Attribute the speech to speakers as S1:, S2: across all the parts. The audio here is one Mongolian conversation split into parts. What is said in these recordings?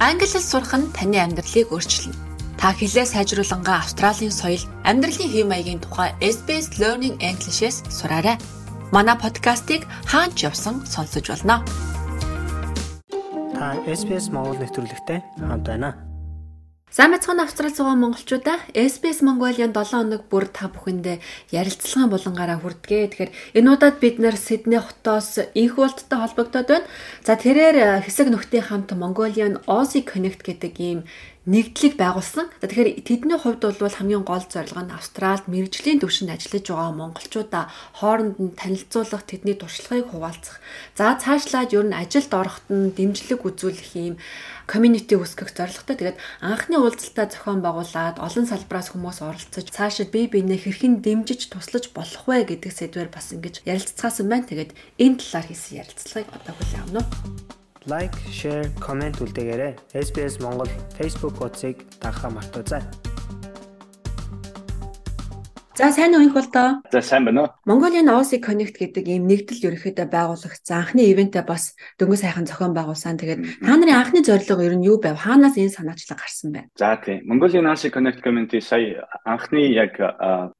S1: Англи хэл сурах нь таны амьдралыг өөрчилнө. Та хэлээ сайжруулангаа Австралийн соёл, амьдралын хэв маягийн тухай SBS Learning English-с сураарай. Манай подкастыг хаач явсан сонсож болно.
S2: Та SBS Монгол нэвтрүүлэгтэй хамт байна.
S1: Сайн мэцхан Австрал зугаа монголчуудаа SBS Mongolian 7 хоног бүр та бүхэндээ ярилцлагын булангаараа хүрдэгэ. Тэгэхээр энэ удаад бид нэр Сидней хотоос инх болттой холбогдоод байна. За тэрээр хэсэг нөхдийн хамт Mongolian Aussie Connect гэдэг ийм нэгдлийг байгуулсан. Тэгэхээр тэдний хувьд бол хамгийн гол зорилго нь Австралид мэрэгжлийн төвшөнд ажиллаж байгаа монголчуудаа хооронд нь танилцуулах, тэдний туршлагыг хуваалцах. За цаашлаад ер нь ажилд ороход нь дэмжлэг үзүүлэх юм community үүсгэх зорилготой. Тэгээд анхны уулзалтаа зохион байгуулад олон салбараас хүмүүс оролцож цаашид бие биенээ хэрхэн дэмжиж туслаж болох вэ гэдэг сэдвээр бас ингэж ярилцгаасан байна. Тэгээд энэ талаар хийсэн ярилцлагыг одоо хүлээн авах нь
S2: лайк, share, комент үлдээгээрэй. SBS Монгол Facebook хуудсыг дагахаа мартаоцай.
S1: За сайн уу их бол доо.
S3: За сайн байна уу.
S1: Mongolian Aussie Connect гэдэг ийм нэгдэл ерөнхийдөө байгуулагдсан. Анхны ивэнтээ бас дөнгөж сайхан зохион байгуулсан. Тэгээд та нарын анхны зорилго ер нь юу байв? Хаанаас энэ санаачлаг гарсан бэ?
S3: За тийм. Mongolian Aussie Connect community сая анхны яг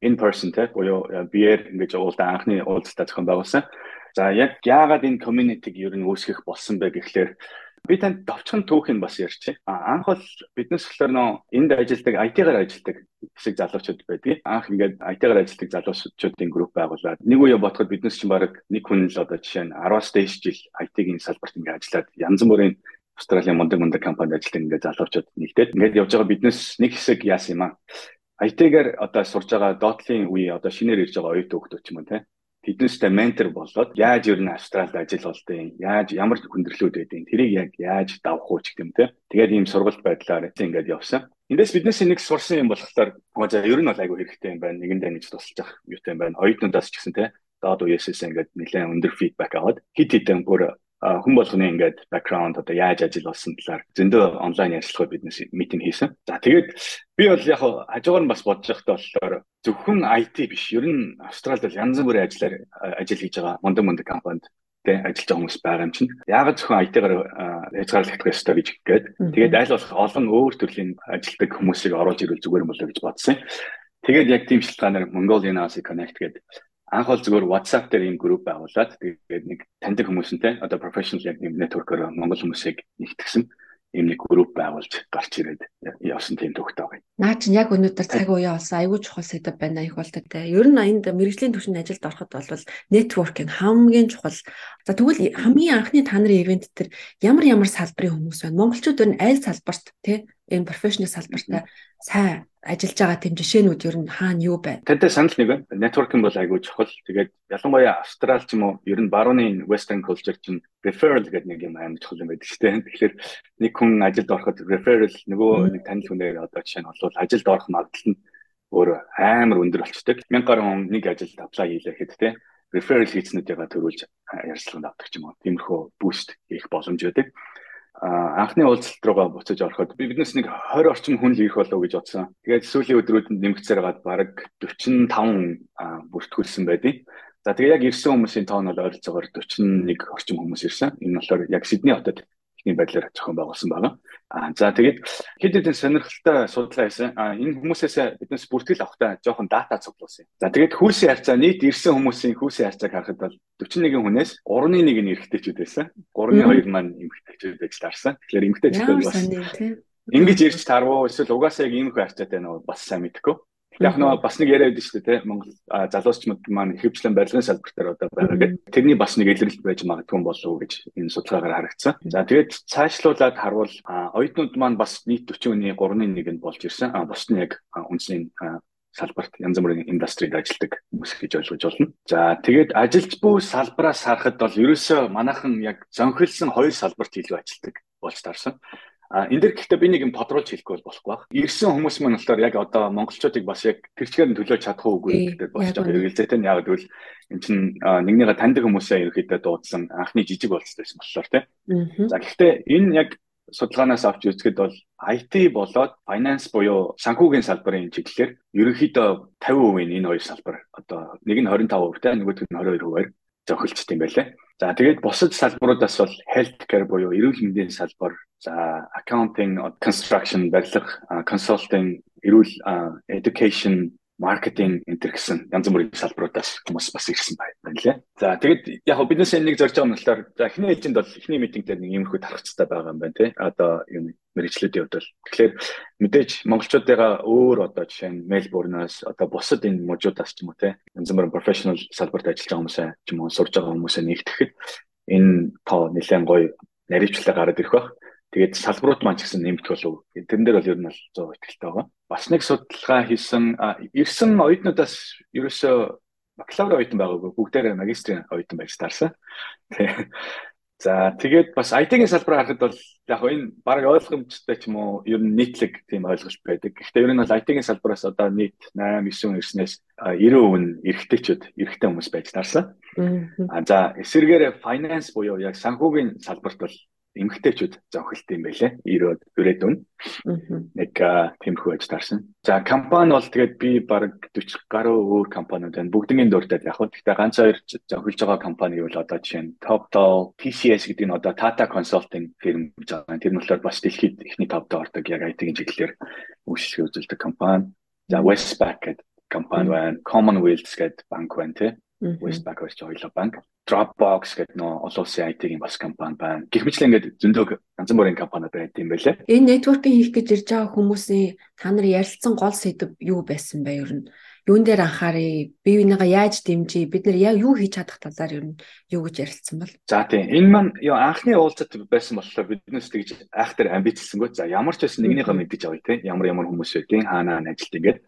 S3: in person те буюу биеэр ингэж уулзсан анхны уулзалтаа зохион байгуулсан. За яг яагаад энэ community-г ер нь үүсгэх болсон бэ гэхлээр би танд товчхон түүхийг бас ярьчих. Анх бол биднес болохоор нөө энд ажилдаг IT-гаар ажилдаг хэсэг залуучууд байдаг. Анх ингээд IT-гаар ажилдаг залуучуудын групп байгуулад нэг үе бодоход биднес чинь баг нэг хүн л одоо жишээ нь 10-аас дээш жил IT-ийн салбарт ингээд ажиллаад янз бүрийн Австралийн мундаг мундаг компанид ажилладаг ингээд залуучууд нэгдээд ингээд явж байгаа биднес нэг хэсэг яасан юм аа. IT-гээр одоо сурж байгаа Dotl-ийн үе одоо шинээр ирж байгаа оюут хөгтөч юм те тэднээсээ ментор болоод яаж ер нь австралид ажил болдیں۔ Яаж ямар хүндрэлүүд байдیں۔ Тэрийг яг яаж давх уу ч гэдэм те. Тэгээд ийм сургалт байдлаар ингээд явсан. Эндээс биднээс нэг сурсан юм болохоор за ер нь бол айгүй хэрэгтэй юм байна. Нэгэндээ ингэж тусалж ах юутай юм байна. Хоёуднаас ч гэсэн те доод үеэсээс ингээд нэлээд өндөр фидбек аваад хит хитэн бүр хүн болгоны ингээд бэкграунд одоо яаж ажил болсон талаар зөндөө онлайн ярилцлагууд биднес митинг хийсэн. За тэгээд би бол яг хажуугаар нь бас бодож байхдаа болохоор зөвхөн IT биш. Ер нь Австралид янз бүрийн ажиллаар ажил хийж байгаа мундаг мундаг компанид тэ ажиллаж байгаа хүмүүс байгаа юм чинь. Яагаад зөвхөн IT-гаар хязгаарлагдах ёстой гэж гээд тэгээд аль болох олон өөр төрлийн ажилтдаг хүмүүсийг оруулж ирвэл зүгээр юм болоо гэж бодсон. Тэгээд яг тийм шалтгаанаар Mongolian Aussie Connect гэдэг анх бол зүгээр WhatsApp дээр ийм групп байгуулад тэгээд нэг таньдаг хүмүүсэнтэй одоо professional яг нэг network-оор монгол хүмүүсийг нэгтгсэн ийм нэг групп байгуулж гарч ирээд явсан тийм төгтөө байна.
S1: Наа чинь яг өнөөдөр цаг уяа болсон айгүй чухал сэдв байна их болдог те. Ер нь энд мэрэгжлийн түвшинд ажилд ороход бол networking хамгийн чухал. За тэгвэл хамгийн анхны та нарын ивент төр ямар ямар салбарын хүмүүс байна? Монголчууд ер нь аль салбарт те энэ professional салбартаа сайн ажиллаж байгаа тийм жишээнүүд ер нь хаана юу байна?
S3: Тантай санал нэг байна. Networking бол айгүй чухал. Тэгээд ялангуяа Австрал ч юм уу ер нь барууны western culture чинь referral гэдэг нэг юм амар чухал юм байдаг шүү дээ. Тэгэхээр нэг хүн ажилд ороход referral нөгөө нэг танил хүнээр одоо жишээ нь бол ажилд орох магадлал нь өөр амар өндөр болчдөг. 1000 гаруй хүн нэг ажилд apply хийлэхэд те referral хийцнүүдээ төрүүлж ярилцлаганд авдаг ч юм уу. Тиймэрхүү boost хийх боломж байдаг анхны уулзалт руугаа буцаж ороход би биднес нэг 20 орчим хүн л ирэх болов гэж бодсон. Тэгээд сүүлийн өдрүүдэд нэмэгцээр гад баг 45 бүртгүүлсэн байдیں۔ За тэгээ яг ирсэн хүмүүсийн тоон бол ойролцоогоор 41 орчим хүмүүс ирсэн. Энэ болохоор яг Сидней хотод ихний байдлаар зохион байгуулсан байгаа. Аа за тэгээд хэд хэдэн сонирхолтой судлаа хийсэн. Аа энэ хүмүүсээс биднес бүртгэл авахтаа жоохон дата цуглуулсан. За тэгээд хүйсийн харьцаа нийт ирсэн хүмүүсийн хүйсийн харьцааг харахад бол 41 хүнээс 3-ны 1 нь эрэгтэйчүүд байсан. 3-ны 2 маань эмэгтэйчүүд байж таарсан. Тэгэхээр эмэгтэйчүүд бас ингэж ирж тарвуу эсвэл угаасаа яг ийм их харьцаатай нөө бас сайн мэдгүй. Яг нөгөө бас нэг яриад шүү дээ Монгол залуучмууд маань хэвчлэн барилгын салбартаар одоо байгаа гэдэг. Тэрний бас нэг илэрлэл байж магадгүй болов уу гэж энэ судалгаагаар харагдсан. За тэгээд цаашлуулаад харвал оюутнууд маань бас нийт 40-ны 3.1-нд болж ирсэн. А бус нь яг үндэсний салбарт янз бүрийн индастрид ажилладаг хүмүүс гэж ойлгож болно. За тэгээд ажилч буй салбараас харахад бол ерөөсөө манайхан яг зөнхөлсөн хоёр салбарт илүү ажилладаг болж таарсан. А энэ дэр гэхдээ би нэг юм тодруулж хэлэхгүй бол болохгүй баг. Ирсэн хүмүүс маань болохоор яг одоо монголчуудыг бас яг тэр чигээр нь төлөөж чадах уугүй гэдэг болж байгаа хэрэгэлзээтэй нь яг гэвэл эн чинь нэгнийгээ таньдаг хүмүүсээ ерөөхдөө дуудсан анхны жижиг болцсон байсан болохоор тийм. За гэхдээ энэ яг судалгаанаас авч үзэхэд бол IT болоод finance буюу санхүүгийн салбарын чиглэлээр ерөнхийдөө 50% нь энэ хоёр салбар одоо нэг нь 25% те нөгөөх нь 22%-аар зохилчт юм байлаа. За тэгээд бусад салбаруудаас бол healthcare буюу эрүүл мэндийн салбар, за accounting, construction, барилга, consulting, эрүүл education маркетинг энтер гэсэн янз бүрийн салбаруудаас хүмүүс бас ирсэн байна лээ. За тэгэд яг биднээс нэг зорж байгаа юм болохоор за эхний ээлжинд бол эхний митинг дээр нэг иймэрхүү тархацтай байгаа юм байна тий. Одоо юм мэрэгчлүүдийн хувьд бол тэгэхээр мэдээж монголчуудыгаа өөр одоо жишээ нь Мельбурнаас одоо бусад энэ мужуудаас ч юм уу тий. Янз бүрийн профешнл салбарт ажиллаж байгаа хүмүүсээ ч юм уу сурж байгаа хүмүүсээ нэгтгэхэд энэ тоо нэлээд гоё наривчлал гараад ирэх баг. Тэгээд салбарууд маань ч гэсэн нэмэгдэх болов. Тэрэн дээр бол ер нь бол 100% итгэлтэй байгаа. Бас нэг судалгаа хийсэн ирсэн оюутнуудаас ерөөсөө бакалавр оюутан байгаагүй бүгдээрээ магистрийн оюутан байж таарсан. За тэгээд бас IT-ийн салбараа харахад бол яг энэ баг ойлгомжтой ч юм уу ер нь нийтлэг тийм ойлголт байдаг. Гэхдээ ер нь бол IT-ийн салбараас одоо нийт 8 9 ирснээс 90% нь эрэгтэйчүүд эрэгтэй хүмүүс байж таарсан. А за эсвэргээр finance буюу яг санхүүгийн салбарт бол эмгтээчүүд зовхолт юм байлээ. 90-од өрөөдөн. Нэг тиймэрхүү аж таарсан. За компани бол тэгээд би баг 40 гаруй өөр компаниуд байна. Бүгднийг дуртаад яг хөө гэхдээ ганц хоёр зохилж байгаа компани бол одоо жишээ нь TopTal, TCS гэдэг нь одоо Tata Consulting firm гэж байгаа. Тэр нь болохоор бас дэлхийд ихний товд ордог яг IT-ийн чиглэлээр үйлчлэг үзүүлдэг компани. За Westpac гэдэг компани байна. Commonwealth гэдэг банк байна тий. Westpac гэж хоёулаа банк. Dropbox гэдэг нөө олон улсын IT-ийн бас компани байна. Гэх мэт л ингээд зөндөө янз бүрийн компаниуд байт юм байлээ.
S1: Энэ networking хийх гэж ирж байгаа хүмүүсийн та нар ярилцсан гол сэдв юу байсан бэ ер нь? Юун дээр анхаарыг, бие бинийгаа яаж дэмжиж, бид нар яг юу хийж чадах талаар ер нь юу гэж ярилцсан бол?
S3: За тийм. Энэ маань ёо анхны уулзалт байсан болохоор биднээс тэгж айхтар амбицсангүй. За ямар ч байсан нэгнийхээ мэдэж авъя те. Ямар ямар хүмүүс байдیں۔ Хаанаа ажилт ингээд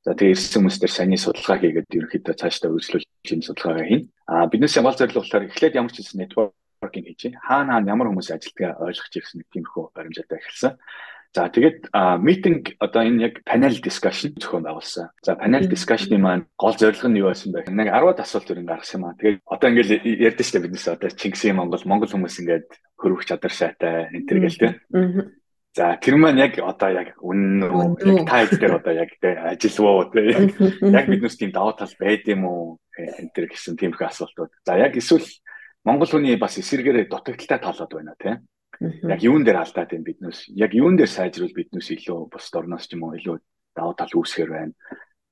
S3: За тэгээ ирсэн хүмүүс дээр саний судалгаа хийгээд ерөнхийдөө цаашдаа үйлчлүүлэх судалгаагаа хийн. А биднээс гол зорилго болохоор эхлээд ямар ч зүйл networking хийж хаана хаана ямар хүмүүс ажилтгаа ойлгох гэсэн нэг тиймэрхүү баримжаатай эхэлсэн. За тэгээд митинг одоо энэ яг panel discussion зохион байгуулсан. За panel discussion-ы маань гол зорилго нь юу байсан бэ? Нэг 10 асуулт өрн гаргасан юм аа. Тэгээд одоо ингээл ярьдэн штэ биднээс одоо Чингисийн Монгол Монгол хүмүүс ингээд хөрвөх чадар сайтай энэ төр гээл тэ. За тэр маань яг одоо яг үнэн үү та дээр одоо яг тэ ажилвуу тэ яг биднээс тийм даваа тал байд юм уу төр гэсэн тиймэрхүү асуултууд. За яг эсвэл Монгол хүний бас эсэргээрээ дутагдaltaй талууд байна тийм. Яг юун дээр алдаад юм биднээс яг юун дээр сайжруул биднээс илүү бус орноос ч юм уу илүү даваа тал үүсгэр байна.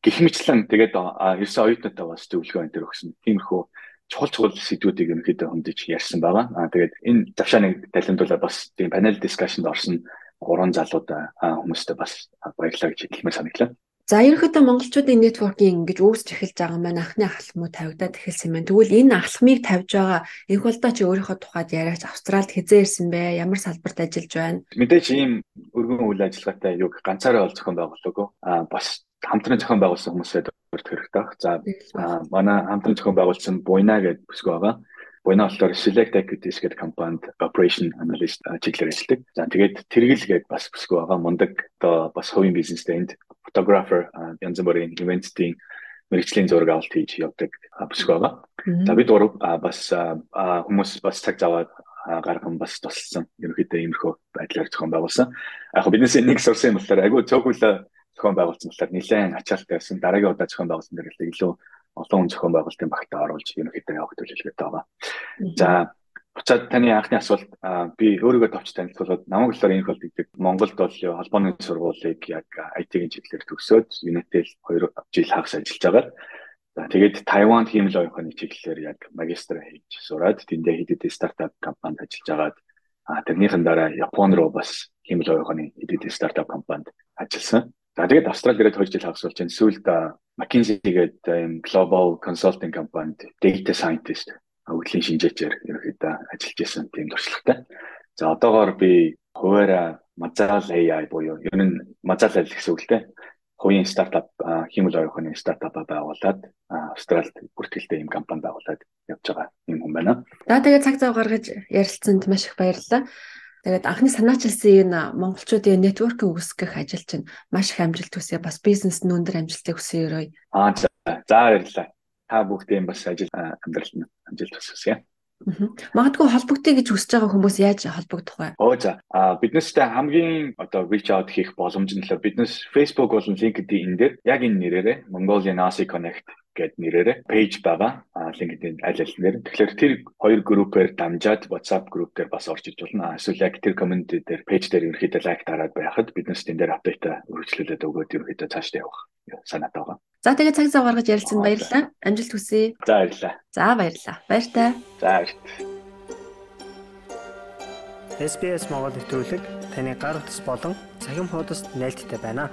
S3: Гэх мэтлэн тэгээд ерөөсөө оюутнуудаа бас зөвлөгөө энэ төр өгсөн. Тиймэрхүү чухал чухал сэдвүүдийг ерөнхийдөө хөндөж ярьсан байгаа. Аа тэгээд энэ завшааныг талентуулаад бас тийм панел дискшнд орсон гурван залуудаа хүмүүстээ бас баярлалаа гэж хэлмээр санагдлаа.
S1: За ерөнхийдөө монголчуудын networking ингэж үүсч эхэлж байгаа маань анхны ахалмуу тавигдаад эхэлсэн байна. Тэгвэл энэ ахалмыг тавьж байгаа энх болдоо чи өөрийнхөө тухайд яриач Австралид хизээ ирсэн бэ? Ямар салбарт ажиллаж байна?
S3: Мэдээж ийм өргөн үйл ажиллагаатай юг ганцаараа ол зохион байгуулаагүй. Аа бас хамтран зохион байгуулсан хүмүүсээ дөрөлт хэрэгтэй баг. За манай хамтран зохион байгуулсан Буйна гэдэг бүсгүй байгаа Буйна болохоор Select Equities гэдэг компанид operation analyst чиглэлээр ажилладаг. За тэгээд тэргэл гээд бас бүсгүй байгаа мундаг одоо бас хувийн бизнестэй энд photographer янз бүрийн ивентийн мэрэгчлийн зураг авалт хийж явдаг бүсгүй байгаа. За бид гурав бас хүмүүс бас цаг заваад гарган бас тусалсан. Ерөнхийдөө иймэрхүү байдлаар зохион байгуулсан. Яг биднээс нэг сурсан юм болохоор айгүй цөөхөл зохион байгуулсан болохоор нэлээд ачаалттай байсан. Дараагийн удаа зохион байгуулсан дээр илүү олон хүн зохион байгуулалтын багтаа оруулж ерөнхийдөө явах төлөвлөгөөтэй байгаа. За буцаад таны анхны асуулт би өөрийгөө товч танилцуулаад намайг болохоор энэ бол гэдэг Монголд бол холбооны сургуулийг яг IT-ийн чиглэлээр төгсөөд Unitel 2 жил хагас ажиллаж байгаа. За тэгээд Тайванд хиймэл оюуханы чиглэлээр яг магистр хийж сураад тэндээ хэд хэдэн стартап компанид ажиллаж агаад а тэрнийхэн дараа Япон руу бас хиймэл оюуханы хэд хэдэн стартап компанид ажилласан. За тэгээд Австрали ирээд 2 жил хагас болж энэ сүүлд McKinsey гэдэг ийм global consulting компанид data scientist өвлийн шинжээчээр ерөөхдөө ажиллаж исэн тийм туршлагатай. За одоогоор би хуваараа Mazal AI буюу ер нь Mazal AI гэсэн үг л дээ. Хувийн стартап хиймэл оюухны стартапа байгуулад Австралид бүртгэлтэй ийм компани байгуулад явж байгаа юм хүн байна.
S1: За тэгээд цаг зав гаргаж ярилцсанд маш их баярлалаа. Тэгээд анхны санаачилсан энэ монголчуудын network үүсгэх ажил чинь маш их амжилт хүсье. Бас бизнес нь өндөр амжилтыг хүсье өрөө.
S3: Аа за баярлалаа. Та бүгдийн бас ажил амьдралд нь амжилт хүсье.
S1: Магадгүй холбогдъё гэж хүсэж байгаа хүмүүс яаж холбогдох вэ?
S3: Оо за. А биднестэй хамгийн одоо reach out хийх боломж нь л биднес Facebook болон LinkedIn дээр яг энэ нэрээрээ Mongolian ASI Connect гэд нэрээрээ пэйж байгаа. А LinkedIn аль аль нэр. Тэгэхээр тэр хоёр группээр дамжаад WhatsApp групп дээр бас орж иж болно. Эсвэл яг тэр community дээр пэйж дээр ерөөхдөө лайк дараад байхад бид нар тэн дээр апдейт үргэлжлүүлээд өгөөд ерөөхдөө цаашдаа явах санаатай байгаа.
S1: За тэгээ цаг зав гаргаж ярилцсан баярлалаа. Амжилт хүсье.
S3: За баярлалаа.
S1: За баярлалаа. Баяртай.
S3: За баярт.
S2: SBS Монгол нэвтрүүлэг таны гар утас болон цахим хуудасд нийлдэхтэй байна.